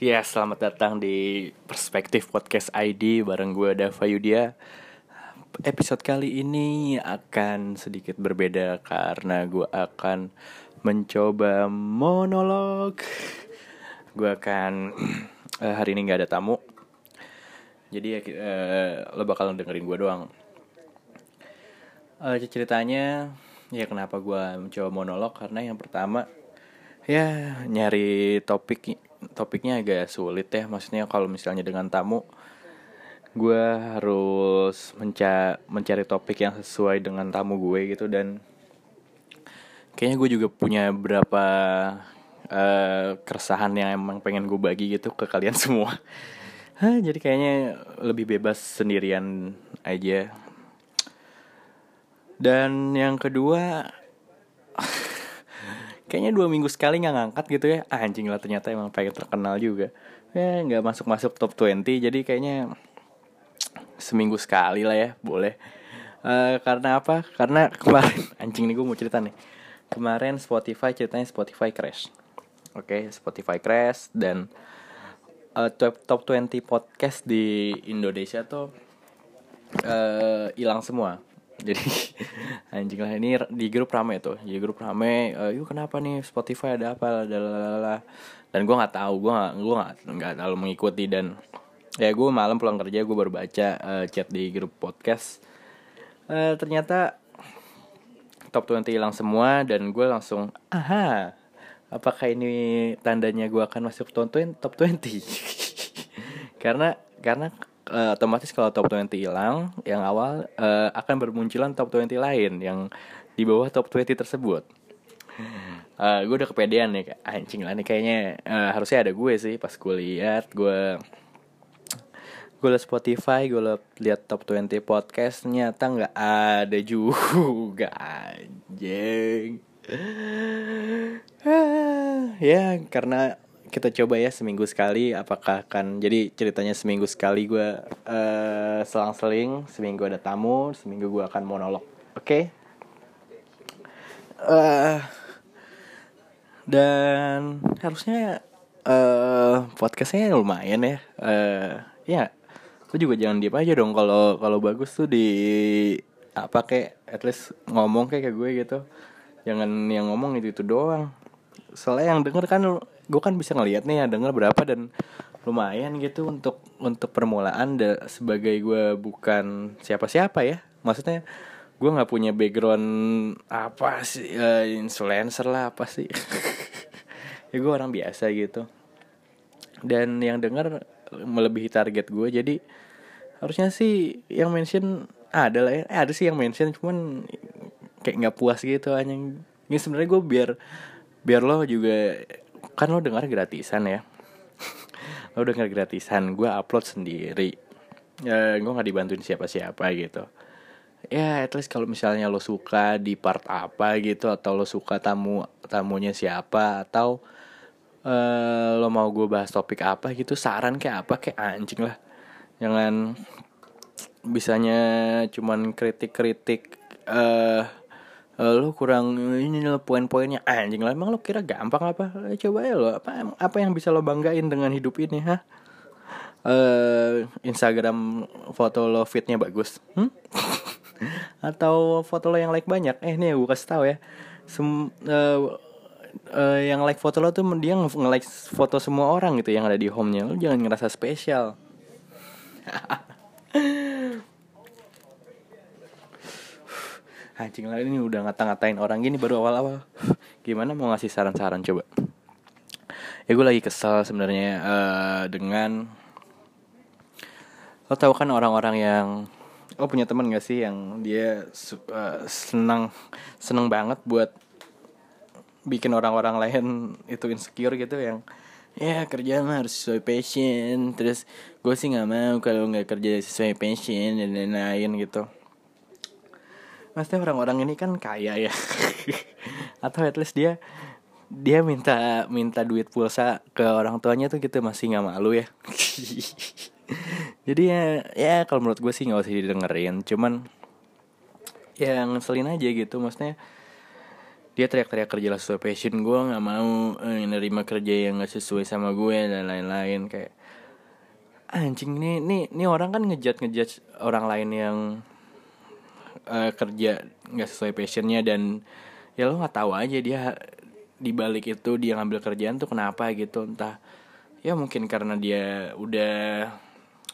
Ya selamat datang di Perspektif Podcast ID bareng gue Dava Yudia. Episode kali ini akan sedikit berbeda karena gue akan mencoba monolog. Gue akan eh, hari ini nggak ada tamu, jadi ya eh, lo bakal dengerin gue doang. Eh, ceritanya ya kenapa gue mencoba monolog karena yang pertama ya nyari topik topiknya agak sulit ya. Maksudnya kalau misalnya dengan tamu gue harus menca mencari topik yang sesuai dengan tamu gue gitu. Dan kayaknya gue juga punya beberapa uh, keresahan yang emang pengen gue bagi gitu ke kalian semua. Hah, jadi kayaknya lebih bebas sendirian aja. Dan yang kedua kayaknya dua minggu sekali nggak ngangkat gitu ya. Ah, anjing lah ternyata emang pengen terkenal juga. Ya nggak masuk masuk top 20 jadi kayaknya seminggu sekali lah ya boleh. Uh, karena apa? Karena kemarin anjing nih gue mau cerita nih. Kemarin Spotify ceritanya Spotify crash. Oke okay, Spotify crash dan uh, top top 20 podcast di Indonesia tuh hilang uh, semua jadi anjing lah ini di grup rame tuh di grup rame uh, yuk kenapa nih Spotify ada apa? Lalala dan gue nggak tahu gue nggak gue nggak terlalu mengikuti dan ya gue malam pulang kerja gue baru baca uh, chat di grup podcast. Uh, ternyata top 20 hilang semua dan gue langsung aha apakah ini tandanya gue akan masuk top 20 top 20 karena karena uh, otomatis kalau top 20 hilang yang awal uh, akan bermunculan top 20 lain yang di bawah top 20 tersebut. Uh, gue udah kepedean nih anjing lah nih kayaknya. Uh, harusnya ada gue sih pas gue lihat gue gue liat Spotify gue liat top 20 podcast nyata nggak ada juga anjing. Ya karena kita coba ya seminggu sekali apakah akan jadi ceritanya seminggu sekali gue uh, selang-seling seminggu ada tamu seminggu gue akan monolog. Oke? Okay? uh, dan harusnya uh, podcastnya lumayan ya. Uh, ya lu juga jangan diem aja dong kalau kalau bagus tuh di apa kayak at least ngomong kayak, kayak gue gitu. Jangan yang ngomong itu itu doang. Soalnya yang denger kan gue kan bisa ngeliat nih ya denger berapa dan lumayan gitu untuk untuk permulaan da, sebagai gue bukan siapa-siapa ya. Maksudnya gue nggak punya background apa sih uh, influencer lah apa sih. Ya gue orang biasa gitu. Dan yang denger melebihi target gue jadi harusnya sih yang mention ada lah ya. Eh, ada sih yang mention cuman kayak nggak puas gitu hanya ini sebenarnya gue biar biar lo juga kan lo dengar gratisan ya? Lo dengar gratisan gue upload sendiri. Ya gue nggak dibantuin siapa-siapa gitu. Ya at least kalau misalnya lo suka di part apa gitu atau lo suka tamu tamunya siapa atau uh, lo mau gue bahas topik apa gitu saran kayak apa kayak anjing lah. Jangan bisanya cuman kritik-kritik uh, lo kurang ini lo poin-poinnya. Anjing lah emang lo kira gampang apa? Eh, coba ya lo apa apa yang bisa lo banggain dengan hidup ini ha? Uh, Instagram foto lo fitnya bagus. Hmm? atau foto lo yang like banyak? Eh nih gue kasih tahu ya. Sem uh, uh, yang like foto lo tuh dia nge-like foto semua orang gitu yang ada di home-nya. Lo jangan ngerasa spesial anjing lah ini udah ngata-ngatain orang gini baru awal-awal. Gimana mau ngasih saran-saran coba? Ya gue lagi kesel sebenarnya uh, dengan lo tau kan orang-orang yang lo punya teman gak sih yang dia uh, senang senang banget buat bikin orang-orang lain itu insecure gitu yang ya kerja mah harus sesuai passion. Terus gue sih nggak mau kalau nggak kerja sesuai passion dan lain-lain gitu maksudnya orang-orang ini kan kaya ya. Atau at least dia dia minta minta duit pulsa ke orang tuanya tuh gitu masih nggak malu ya. Jadi ya ya kalau menurut gue sih nggak usah didengerin. Cuman yang ngeselin aja gitu. Maksudnya dia teriak-teriak kerja lah sesuai passion gue nggak mau eh, nerima kerja yang nggak sesuai sama gue dan lain-lain. Kayak anjing nih nih nih orang kan ngejat ngejat orang lain yang uh, kerja nggak sesuai passionnya dan ya lo nggak tahu aja dia di balik itu dia ngambil kerjaan tuh kenapa gitu. Entah ya mungkin karena dia udah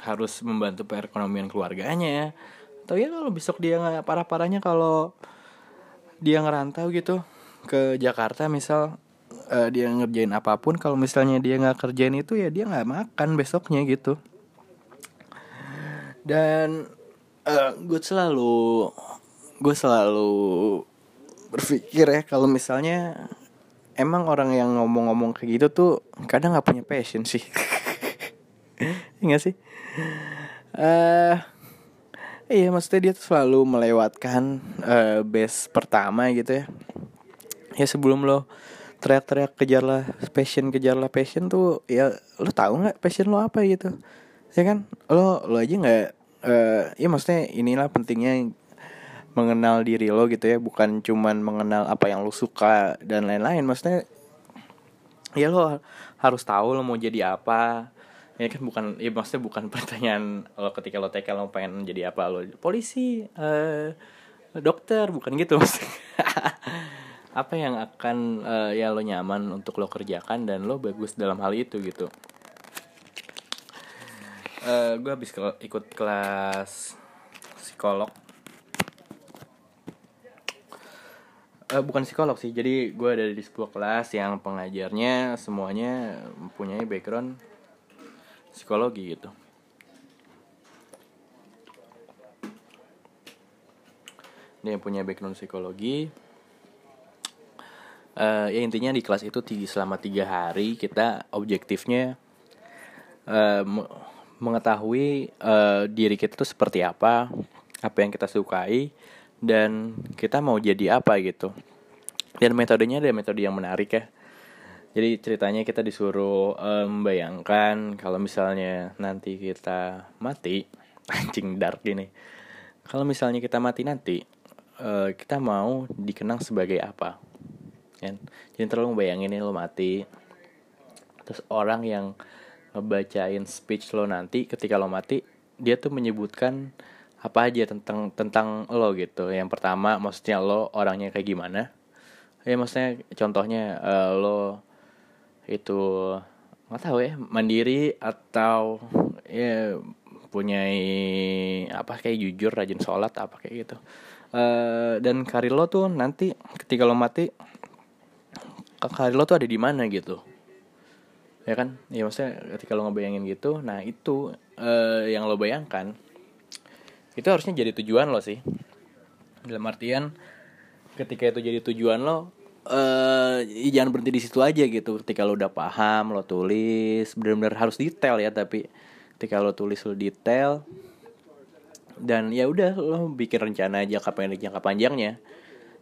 harus membantu perekonomian keluarganya. Atau ya kalau besok dia nggak parah-parahnya kalau dia ngerantau gitu ke Jakarta misal uh, dia ngerjain apa pun kalau misalnya dia nggak kerjain itu ya dia nggak makan besoknya gitu. Dan uh, gue selalu gue selalu berpikir ya kalau misalnya emang orang yang ngomong-ngomong kayak gitu tuh kadang nggak punya passion sih. Enggak iya sih? Uh, Iya maksudnya dia tuh selalu melewatkan uh, base pertama gitu ya. Ya sebelum lo teriak-teriak kejarlah passion kejarlah passion tuh ya lo tahu nggak passion lo apa gitu? Ya kan? Lo lo aja nggak uh, ya maksudnya inilah pentingnya mengenal diri lo gitu ya. Bukan cuman mengenal apa yang lo suka dan lain-lain. Maksudnya ya lo harus tahu lo mau jadi apa. Ini kan bukan ya maksudnya bukan pertanyaan lo ketika lo TK lo pengen jadi apa. Lo polisi uh, dokter bukan gitu. Apa yang akan uh, ya lo nyaman untuk lo kerjakan dan lo bagus dalam hal itu gitu eh, gue habis ke ikut kelas psikolog. Uh, bukan psikolog sih jadi gue ada di sebuah kelas yang pengajarnya semuanya mempunyai background psikologi gitu. Dia yang punya background psikologi. Uh, ya intinya di kelas itu selama tiga hari kita objektifnya uh, mengetahui uh, diri kita tuh seperti apa apa yang kita sukai dan kita mau jadi apa gitu dan metodenya ada metode yang menarik ya jadi ceritanya kita disuruh membayangkan um, kalau misalnya nanti kita mati, anjing dark gini. Kalau misalnya kita mati nanti, uh, kita mau dikenang sebagai apa? Kan? Jadi terlalu membayangin lo mati, terus orang yang ngebacain speech lo nanti ketika lo mati, dia tuh menyebutkan apa aja tentang tentang lo gitu. Yang pertama, maksudnya lo orangnya kayak gimana? Ya maksudnya contohnya uh, lo itu nggak tahu ya mandiri atau ya punya apa kayak jujur rajin sholat apa kayak gitu uh, dan karir lo tuh nanti ketika lo mati karir lo tuh ada di mana gitu ya kan? Ya maksudnya ketika lo ngebayangin gitu nah itu uh, yang lo bayangkan itu harusnya jadi tujuan lo sih. Dalam artian ketika itu jadi tujuan lo uh, jangan berhenti di situ aja gitu. Ketika lo udah paham lo tulis benar-benar harus detail ya tapi ketika lo tulis lo detail dan ya udah lo bikin rencana jangka pendek jangka panjangnya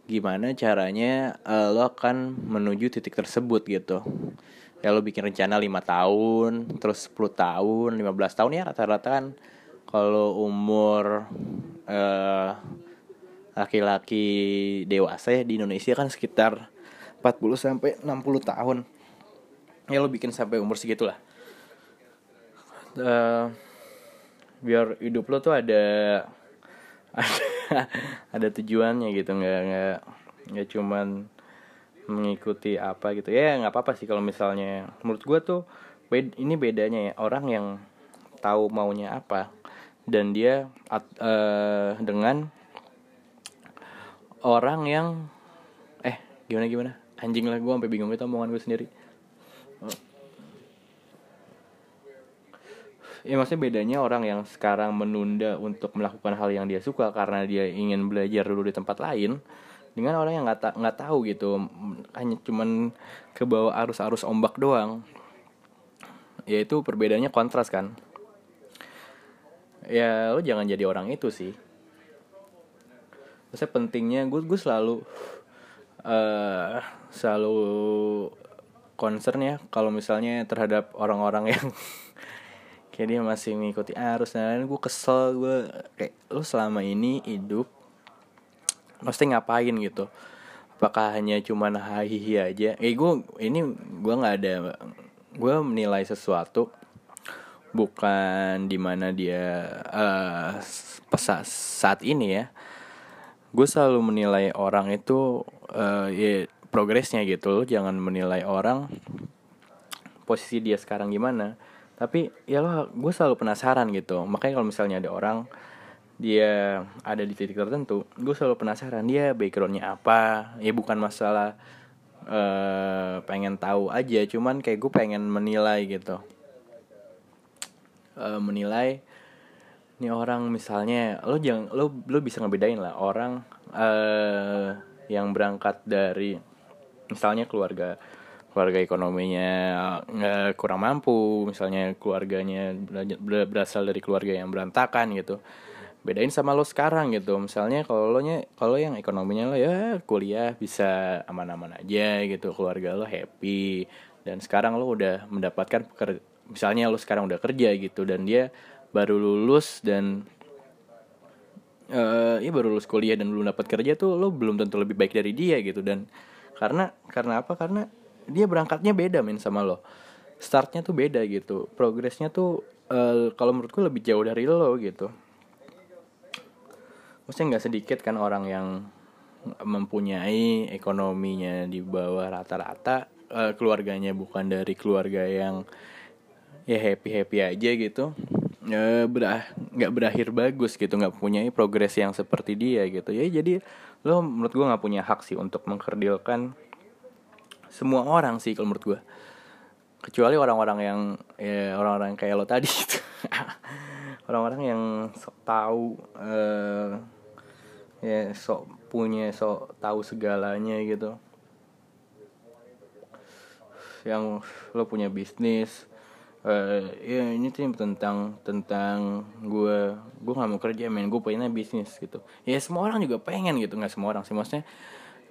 gimana caranya uh, lo akan menuju titik tersebut gitu ya lo bikin rencana lima tahun terus 10 tahun 15 tahun ya rata-rata kan. Kalau umur uh, laki-laki dewasa ya di Indonesia kan sekitar 40 sampai 60 tahun. Ya lo bikin sampai umur segitulah. Uh, biar hidup lo tuh ada ada, ada tujuannya gitu. Nggak nggak nggak cuman mengikuti apa gitu. Ya nggak apa-apa sih kalau misalnya menurut gue tuh bed, ini bedanya ya orang yang tahu maunya apa dan dia uh, dengan orang yang eh gimana gimana? Anjing lah gue sampai bingung itu omongan gue sendiri. Ya maksudnya bedanya orang yang sekarang menunda untuk melakukan hal yang dia suka karena dia ingin belajar dulu di tempat lain dengan orang yang nggak ta nggak tahu gitu hanya cuman ke bawah arus-arus ombak doang ya itu perbedaannya kontras kan. Ya lo jangan jadi orang itu sih. Maksudnya pentingnya gue gue selalu uh, selalu concern ya kalau misalnya terhadap orang-orang yang kayak dia masih mengikuti arus dan lain gue kesel gue kayak lu selama ini hidup pasti ngapain gitu? Apakah hanya cuman hahihi aja? Eh gue ini gue nggak ada gue menilai sesuatu bukan di mana dia uh, saat ini ya. Gue selalu menilai orang itu uh, ya progresnya gitu jangan menilai orang posisi dia sekarang gimana. Tapi ya lo gue selalu penasaran gitu. Makanya kalau misalnya ada orang dia ada di titik tertentu gue selalu penasaran dia backgroundnya apa? Ya bukan masalah uh, pengen tahu aja cuman kayak gue pengen menilai gitu. Uh, menilai ini orang misalnya lo jangan lo lo bisa ngebedain lah orang uh, yang berangkat dari misalnya keluarga keluarga ekonominya nggak kurang mampu misalnya keluarganya berasal dari keluarga yang berantakan gitu bedain sama lo sekarang gitu. Misalnya kalau lo nya kalau yang ekonominya lo ya kuliah bisa aman-aman aja gitu keluarga lo happy. Dan sekarang lo udah mendapatkan pekerja misalnya lo sekarang udah kerja gitu dan dia baru lulus dan uh, ya baru lulus kuliah dan belum dapat kerja tuh lo belum tentu lebih baik dari dia gitu. Dan karena karena apa? Karena dia berangkatnya beda men sama lo. Startnya tuh beda gitu. Progresnya tuh uh, kalau menurutku lebih jauh dari lo gitu maksudnya nggak sedikit kan orang yang mempunyai ekonominya di bawah rata-rata uh, keluarganya bukan dari keluarga yang ya happy happy aja gitu. Ya berah nggak berakhir bagus gitu nggak punya progres yang seperti dia gitu. Ya jadi lo menurut gue nggak punya hak sih untuk mengkerdilkan semua orang sih kalau menurut gue kecuali orang-orang yang ya orang-orang kayak lo tadi gitu. Orang-orang yang sok tahu uh, ya sok punya sok tahu segalanya gitu. Yang lo punya bisnis uh, ya ini tuh tentang tentang gue gue nggak mau kerja men. Gue pengennya bisnis gitu. Ya semua orang juga pengen gitu. Nggak semua orang sih. Maksudnya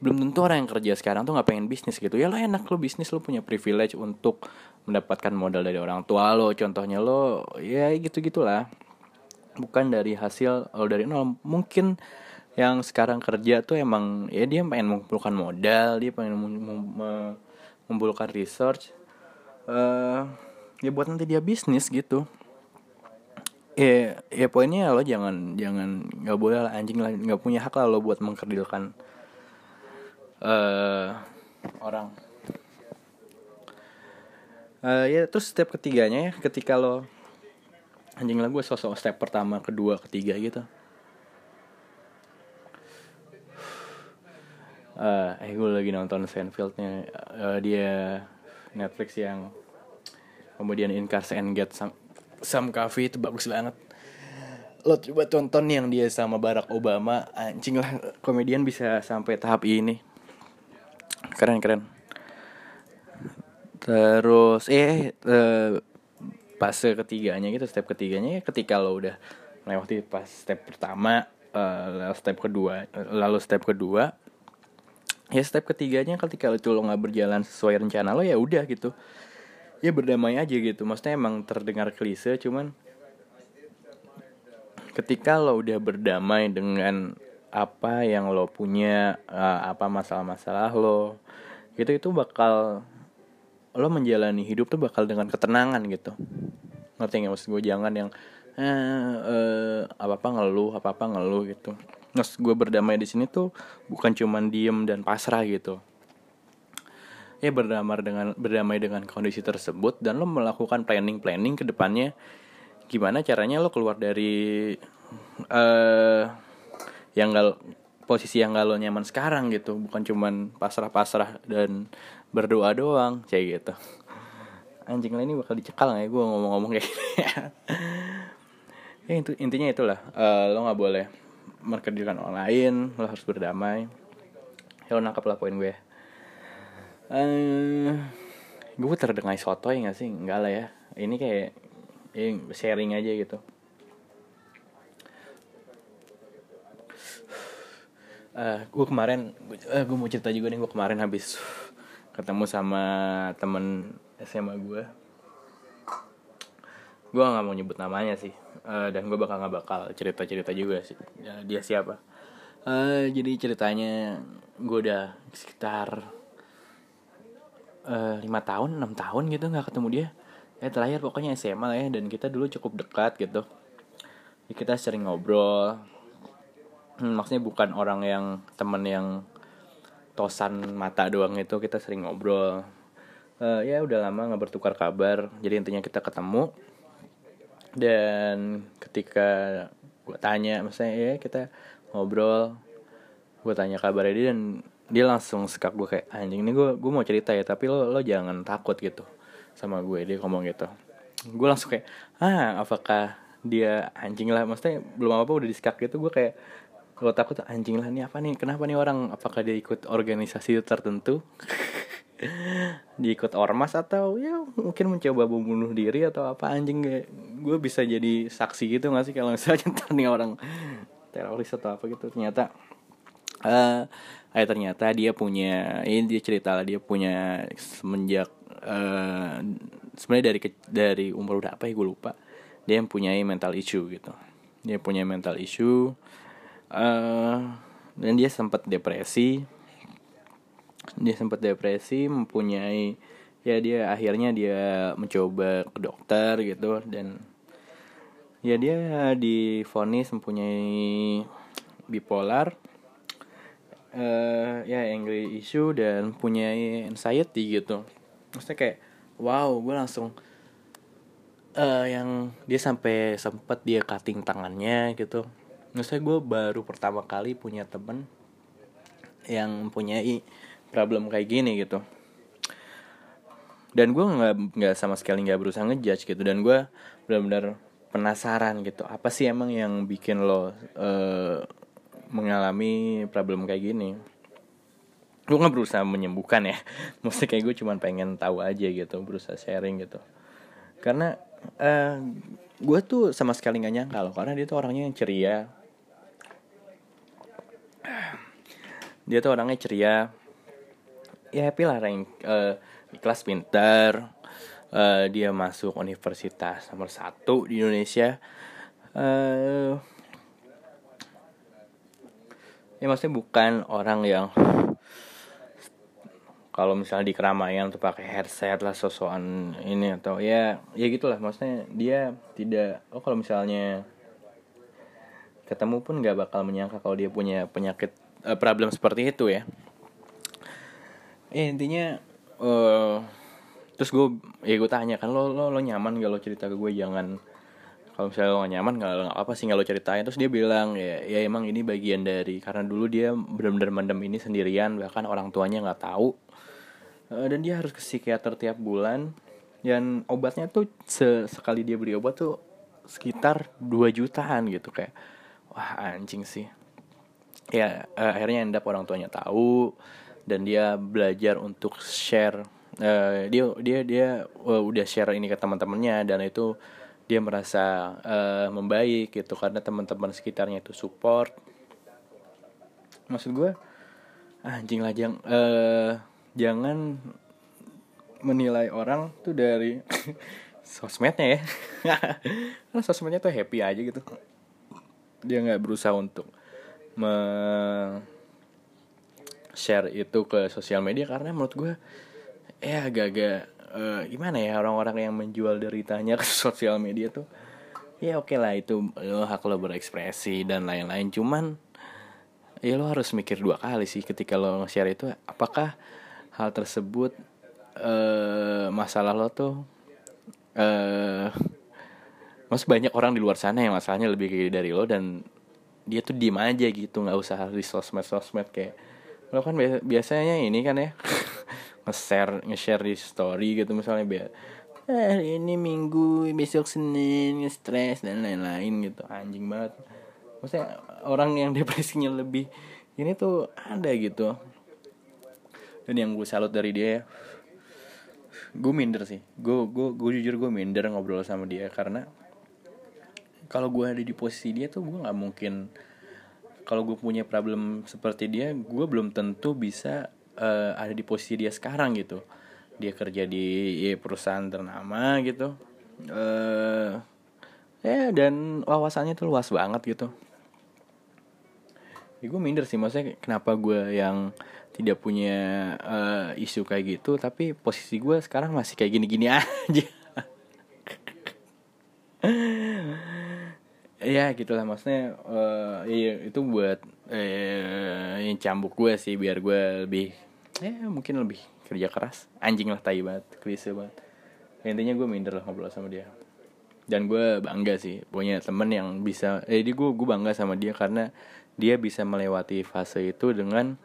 belum tentu orang yang kerja sekarang tuh nggak pengen bisnis gitu. Ya lo enak lo bisnis lo punya privilege untuk mendapatkan modal dari orang tua lo. Contohnya lo ya gitu gitulah bukan dari hasil lo dari nol. Mungkin yang sekarang kerja tuh emang ya dia pengen mengumpulkan modal dia pengen mengumpulkan research. Uh, ya buat nanti dia bisnis gitu. Ya ya poinnya lo jangan jangan nggak boleh lah anjing lah nggak punya hak lah lo buat mengkerdilkan uh, orang. Uh, ya terus step ketiganya ya ketika lo anjing lah gue sosok step pertama kedua ketiga gitu uh, eh gue lagi nonton Seinfeldnya uh, dia Netflix yang kemudian In Cars and Get Some, Some Coffee itu bagus banget. Lo coba tonton yang dia sama Barack Obama anjing lah komedian bisa sampai tahap ini. Keren keren. Terus eh, eh fase ketiganya gitu step ketiganya ya ketika lo udah melewati pas step pertama uh, step kedua lalu step kedua ya step ketiganya ketika itu lo nggak berjalan sesuai rencana lo ya udah gitu. Ya berdamai aja gitu. Maksudnya emang terdengar klise cuman ketika lo udah berdamai dengan apa yang lo punya uh, apa masalah-masalah lo gitu itu bakal lo menjalani hidup tuh bakal dengan ketenangan gitu. Ngerti nggak maksud gue? Jangan yang eh, eh apa apa ngeluh apa apa ngeluh gitu Terus gue berdamai di sini tuh bukan cuman diem dan pasrah gitu. Ya berdamai dengan berdamai dengan kondisi tersebut dan lo melakukan planning planning ke depannya. Gimana caranya lo keluar dari uh, yang gak posisi yang gak lo nyaman sekarang gitu. Bukan cuman pasrah-pasrah dan berdoa doang kayak gitu. Anjing lain ini bakal dicekal nggak ya? Gue ngomong-ngomong kayak gini. Ya intinya itulah. Uh, lo nggak boleh merkedilkan orang lain lo harus berdamai. Ya lo nangkap lah poin gue. Uh, gue terdengar soto ya gak sih? Enggak lah ya. Ini kayak ini sharing aja gitu. Uh, gue kemarin uh, gue mau cerita juga nih gue kemarin habis ketemu sama temen SMA gue. Gue nggak mau nyebut namanya sih uh, dan gue bakal nggak bakal cerita cerita juga sih. Ya, dia siapa? Eh, jadi ceritanya gue udah sekitar eh, lima tahun enam tahun gitu nggak ketemu dia. Ya terakhir pokoknya SMA lah ya dan kita dulu cukup dekat gitu. Ya, kita sering ngobrol. Hmm, maksudnya bukan orang yang temen yang tosan mata doang itu kita sering ngobrol. Eh, ya udah lama nggak bertukar kabar. Jadi intinya kita ketemu dan ketika gue tanya maksudnya ya kita ngobrol gue tanya kabarnya dia dan dia langsung sekak gue kayak anjing ini gue gue mau cerita ya tapi lo lo jangan takut gitu sama gue dia ngomong gitu. Gue langsung kayak ah apakah dia anjing lah? Maksudnya belum apa apa udah disekak gitu gue kayak lo takut anjing lah ini apa nih kenapa nih orang apakah dia ikut organisasi tertentu? Dia ikut ormas atau ya mungkin mencoba membunuh diri atau apa anjing gue bisa jadi saksi gitu gak sih kalau misalnya nih orang teroris atau apa gitu? Ternyata eh eh ternyata dia punya ini dia cerita lah dia punya semenjak eh sebenarnya dari dari umur udah apa ya? Gue lupa. Dia yang punya mental issue gitu. Dia punya mental issue eh dan dia sempat depresi. Dia sempat depresi mempunyai ya dia akhirnya dia mencoba ke dokter gitu dan ya dia divonis mempunyai bipolar eh ya angry issue dan punyai anxiety gitu. Maksudnya kayak wow gue langsung eh yang dia sampai sempat dia cutting tangannya gitu. Maksudnya gue baru pertama kali punya temen yang mempunyai problem kayak gini gitu. Dan gue nggak nggak sama sekali nggak berusaha ngejudge gitu. Dan gue benar-benar penasaran gitu. Apa sih emang yang bikin lo eh, mengalami problem kayak gini? Gue nggak berusaha menyembuhkan ya. Maksudnya kayak gue cuman pengen tahu aja gitu berusaha sharing gitu. Karena eh gue tuh sama sekali nggak nyangka loh karena dia tuh orangnya yang ceria. Dia tuh orangnya ceria. Ya happy lah rank di kelas pintar Eh, dia masuk universitas nomor satu di Indonesia. Eh ya maksudnya bukan orang yang kalau misalnya di keramaian tuh pakai headset lah sosokan ini atau ya ya gitulah. Maksudnya dia tidak oh kalau misalnya ketemu pun nggak bakal menyangka kalau dia punya penyakit eh, problem seperti itu ya. Eh intinya eh terus gue ya gue tanya kan lo lo lo nyaman gak lo cerita ke gue jangan. Kalau misalnya lo gak nyaman gak, gak apa sih gak lo ceritain. Terus dia bilang ya ya emang ini bagian dari karena dulu dia benar-benar mendem ini sendirian bahkan orang tuanya nggak tahu. Eh, dan dia harus ke psikiater tiap bulan. Dan obatnya tuh se- sekali dia beli obat tuh sekitar 2 jutaan gitu kayak wah anjing sih. Ya eh, akhirnya end up orang tuanya tahu dan dia belajar untuk share Eh, dia dia dia eh, udah share ini ke teman-temannya dan itu dia merasa eh, membaik gitu karena teman-teman sekitarnya itu support. Maksud gue anjing lah jang eh, jangan menilai orang tuh dari sosmednya ya. Karena sosmednya tuh happy aja gitu. Dia nggak berusaha untuk share itu ke sosial media karena menurut gue ya agak-agak eh, gimana ya orang-orang yang menjual deritanya ke sosial media tuh ya oke lah itu lo hak lo berekspresi dan lain-lain. Cuman ya lo harus mikir dua kali sih ketika lo nge-share itu apakah hal tersebut eh masalah lo tuh eh Mas banyak orang di luar sana yang masalahnya lebih kayak dari lo dan dia tuh diem aja gitu nggak usah harus di sosmed sosmed kayak lo kan biasa- biasanya ini kan ya nge-share nge-share di story gitu misalnya biar eh, hari ini minggu besok senin stres dan lain-lain gitu. Anjing banget. Maksudnya orang yang depresinya lebih ini tuh ada gitu. Dan yang gue salut dari dia ya gue minder sih. Gue gue gue jujur gue minder ngobrol sama dia karena kalau gue ada di posisi dia tuh gue nggak mungkin kalau gue punya problem seperti dia gue belum tentu bisa eh, ada di posisi dia sekarang gitu. Dia kerja di ya, perusahaan ternama gitu. Eh ya dan wawasannya tuh luas banget gitu. Ya gue minder sih maksudnya kenapa gue yang tidak punya uh, isu kayak gitu tapi posisi gue sekarang masih kayak gini-gini aja. Ya gitulah maksudnya uh, iya itu buat eh, yang cambuk gue sih biar gue lebih ya mungkin lebih kerja keras. Anjing lah tai banget klise banget. Intinya gue minder lah ngobrol sama dia. Dan gue bangga sih punya temen yang bisa eh, jadi gue gue bangga sama dia karena dia bisa melewati fase itu dengan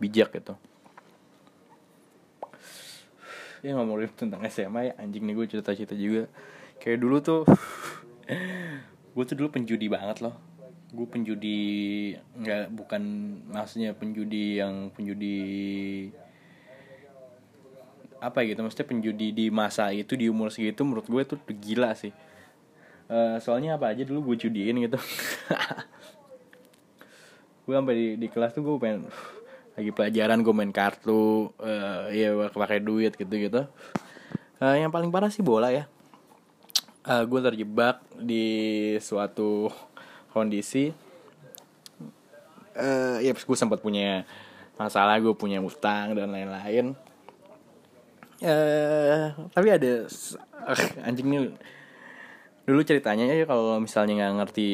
bijak gitu. Ya ngomongin tentang SMA ya anjing nih gue cerita-cerita juga. Kayak dulu tuh gue tuh dulu penjudi banget loh gue penjudi nggak bukan maksudnya penjudi yang penjudi apa gitu maksudnya penjudi di masa itu di umur segitu menurut gue tuh gila sih. Uh, soalnya apa aja dulu gue judiin gitu. Gue sampai di, di kelas tuh gue pengen lagi pelajaran gue main kartu uh, ya pakai duit gitu gitu uh, yang paling parah sih bola ya. Uh, gue terjebak di suatu kondisi uh, ya gue sempat punya masalah gue punya utang dan lain-lain. Uh, tapi ada uh, anjing nih dulu ceritanya ya kalau misalnya nggak ngerti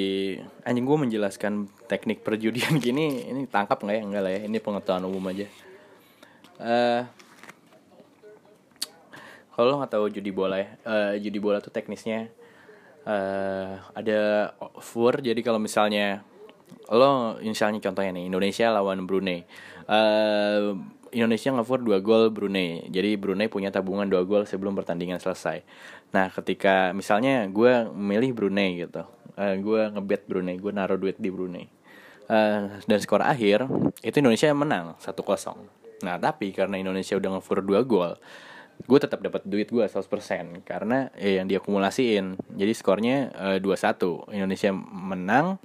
anjing gue menjelaskan teknik perjudian gini ini tangkap nggak ya? Enggak lah ya ini pengetahuan umum aja. Uh, kalau lo nggak tahu judi bola ya uh, judi bola tuh teknisnya uh, ada fur jadi kalau misalnya lo misalnya contohnya nih Indonesia lawan Brunei. Uh, Indonesia ngefur dua gol Brunei. Jadi Brunei punya tabungan dua gol sebelum pertandingan selesai. Nah ketika misalnya gue milih Brunei gitu uh, gue ngebet Brunei gue naruh duit di Brunei. Uh, dan skor akhir itu Indonesia menang 1-0 nah tapi karena Indonesia udah ngefur dua gol gue tetap dapat duit gue 100% karena ya yang diakumulasiin. Jadi skornya uh, 2-1 Indonesia menang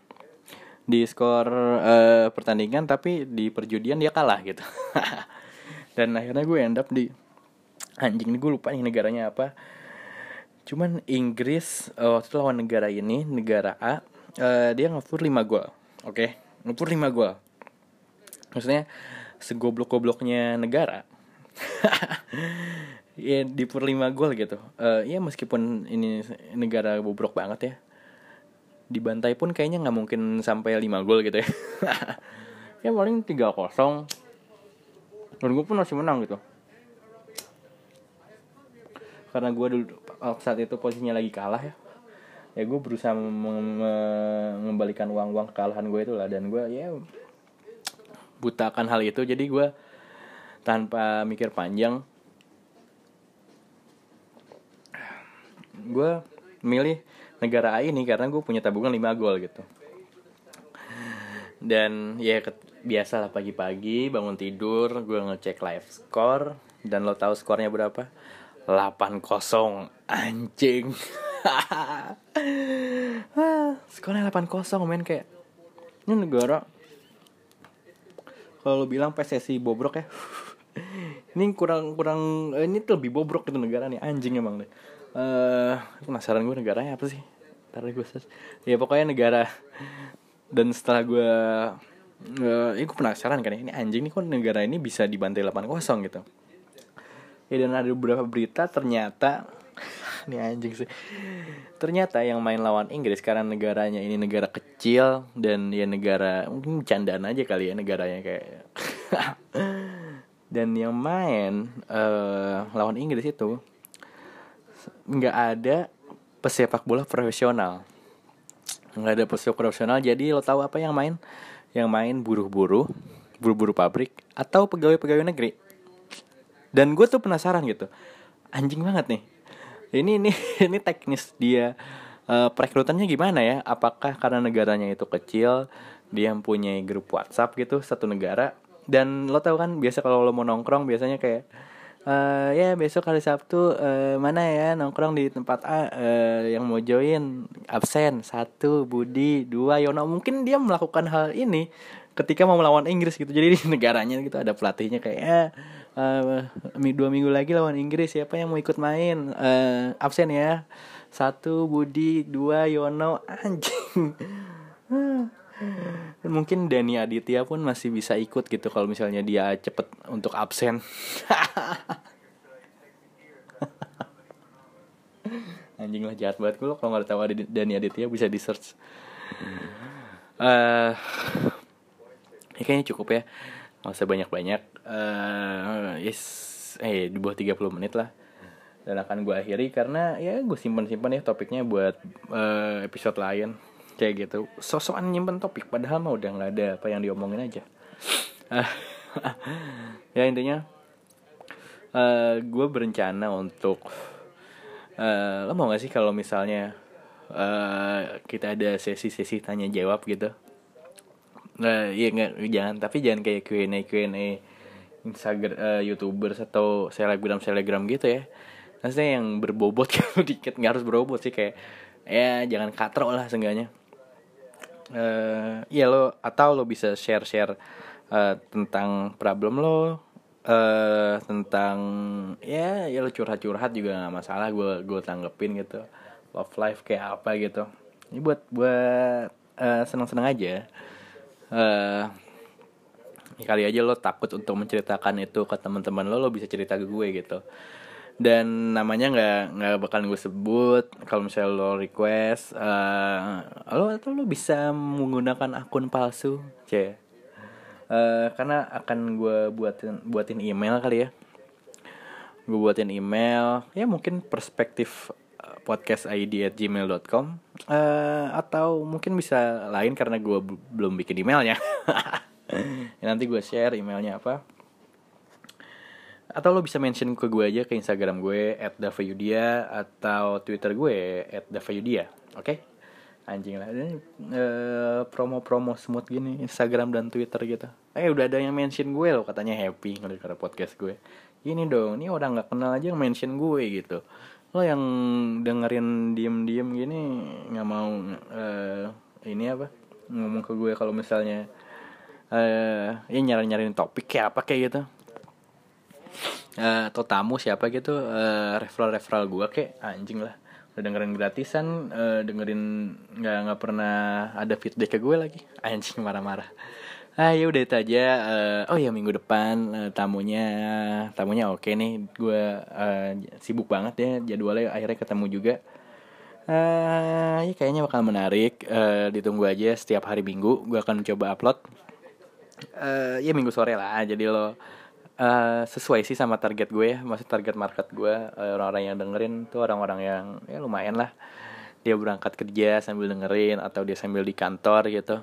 di skor uh, pertandingan tapi di perjudian dia kalah gitu. Dan akhirnya gue end up di anjing ini gue lupa nih negaranya apa. Cuman Inggris uh, waktu itu lawan negara ini negara A uh, dia ngefur 5 gol oke? Okay? ngefur 5 gol. Maksudnya segoblok-gobloknya negara ya di 5 gol gitu. Uh, ya meskipun ini negara bobrok banget ya dibantai pun kayaknya nggak mungkin sampai 5 gol gitu ya. Ya paling tiga kosong. Dan gue pun masih menang gitu. Karena gue dulu saat itu posisinya lagi kalah ya. Ya gue berusaha mengembalikan uang-uang kekalahan gue itu lah dan gue ya butakan hal itu. Jadi gue tanpa mikir panjang gue milih negara A ini karena gue punya tabungan 5 gol gitu. Dan ya biasa lah pagi-pagi bangun tidur gue ngecek live score dan lo tahu skornya berapa? 8-0 anjing. Skornya 8-0 men kayak ini negara kalau bilang PSSI bobrok ya. Ini kurang kurang ini tuh lebih bobrok gitu negara nih anjing emang deh uh, penasaran gue negaranya apa sih? Ntar gue ya pokoknya negara. Dan setelah gue uh, ya gue penasaran kan ya ini anjing nih kok negara ini bisa dibantai 8 kosong gitu. Ya dan ada beberapa berita ternyata ini anjing sih. Ternyata yang main lawan Inggris karena negaranya ini negara kecil dan ya negara mungkin candaan aja kali ya negaranya kayak. Dan yang main uh, lawan Inggris itu nggak ada pesepak bola profesional. Nggak ada pesepak profesional jadi lo tahu apa yang main? Yang main buruh-buruh buruh-buruh pabrik atau pegawai-pegawai negeri. Dan gue tuh penasaran gitu. Anjing banget nih. Ini ini ini teknis dia uh, perekrutannya gimana ya? Apakah karena negaranya itu kecil dia punya grup WhatsApp gitu satu negara? Dan lo tau kan biasa kalau lo mau nongkrong biasanya kayak uh, ya besok hari Sabtu uh, mana ya nongkrong di tempat A uh, yang mau join. Absen satu Budi dua Yono. Mungkin dia melakukan hal ini ketika mau melawan Inggris gitu. Jadi di negaranya gitu ada pelatihnya kayak ya uh, dua minggu lagi lawan Inggris siapa yang mau ikut main? Uh, absen ya. Satu Budi dua Yono. Anjing mungkin Dani Aditya pun masih bisa ikut gitu kalau misalnya dia cepet untuk absen. Anjing lah jahat banget gue kalau nggak tahu ada Dani Aditya bisa di search uh, ya kayaknya cukup ya. Nggak usah banyak-banyak. Uh, yes. Eh di bawah 30 menit lah. Dan akan gue akhiri karena ya gue simpan-simpan ya topiknya buat uh, episode lain kayak gitu sosokan nyimpen topik padahal mah udah nggak ada apa yang diomongin aja ya intinya uh, gue berencana untuk uh, lo mau gak sih kalau misalnya uh, kita ada sesi-sesi tanya jawab gitu Nah, iya nggak jangan tapi jangan kayak Q&A Q&A Instagram uh, YouTubers atau selebgram selebgram gitu ya. Maksudnya yang berbobot kan dikit nggak harus berbobot sih kayak ya jangan katro lah seenggaknya. Uh, ya lo atau lo bisa share share uh, tentang problem lo uh, tentang ya ya lo curhat curhat juga nggak masalah gue gue tanggepin gitu. Love life kayak apa gitu. Ini buat buat uh, seneng seneng aja uh, kali aja lo takut untuk menceritakan itu ke teman-teman lo lo bisa cerita ke gue gitu dan namanya nggak nggak bakal gue sebut. Kalau misalnya lo request uh, lo atau lo bisa menggunakan akun palsu c. Uh, karena akan gue buatin buatin email kali ya. Gue buatin email ya mungkin perspektif podcast id at gmail.com uh, atau mungkin bisa lain karena gue belum bikin emailnya. Ya, nanti gue share emailnya apa atau lo bisa mention ke gue aja ke Instagram gue at davayudia atau Twitter gue at davayudia oke? Okay? anjing lah ini uh, promo-promo smooth gini Instagram dan Twitter gitu. Eh udah ada yang mention gue lo katanya happy ngeliat podcast gue. Gini dong ini orang nggak kenal aja yang mention gue gitu. Lo yang dengerin diem-diem gini nggak mau uh, ini apa ngomong ke gue kalau misalnya uh, ya nyari nyariin topik kayak apa kayak gitu uh, atau tamu siapa gitu uh, referral referral gue kayak anjing lah. Udah dengerin gratisan uh, dengerin nggak nggak pernah ada feedback ke gue lagi. Anjing marah-marah. Ah ya udah itu aja. Oh ya minggu depan tamunya tamunya oke nih. Gue uh, sibuk banget ya jadwalnya akhirnya ketemu juga. Uh, ya kayaknya bakal menarik. Uh, ditunggu aja setiap hari minggu gue akan coba upload. Uh, ya minggu sore lah jadi lo uh, sesuai sih sama target gue ya. Maksud target market gue uh, orang-orang yang dengerin tuh orang-orang yang ya lumayan lah. Dia berangkat kerja sambil dengerin atau dia sambil di kantor gitu.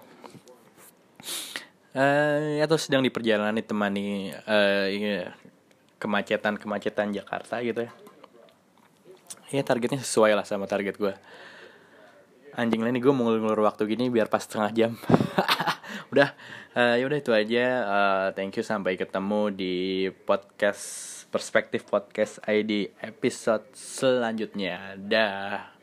Uh, atau sedang di perjalanan ditemani uh, kemacetan kemacetan Jakarta gitu ya. Ya targetnya sesuai lah sama target gue. Anjing lah nih gue mau ngulur waktu gini biar pas setengah jam udah uh, ya udah itu aja. Uh, thank you sampai ketemu di podcast perspektif podcast ID episode selanjutnya. Dah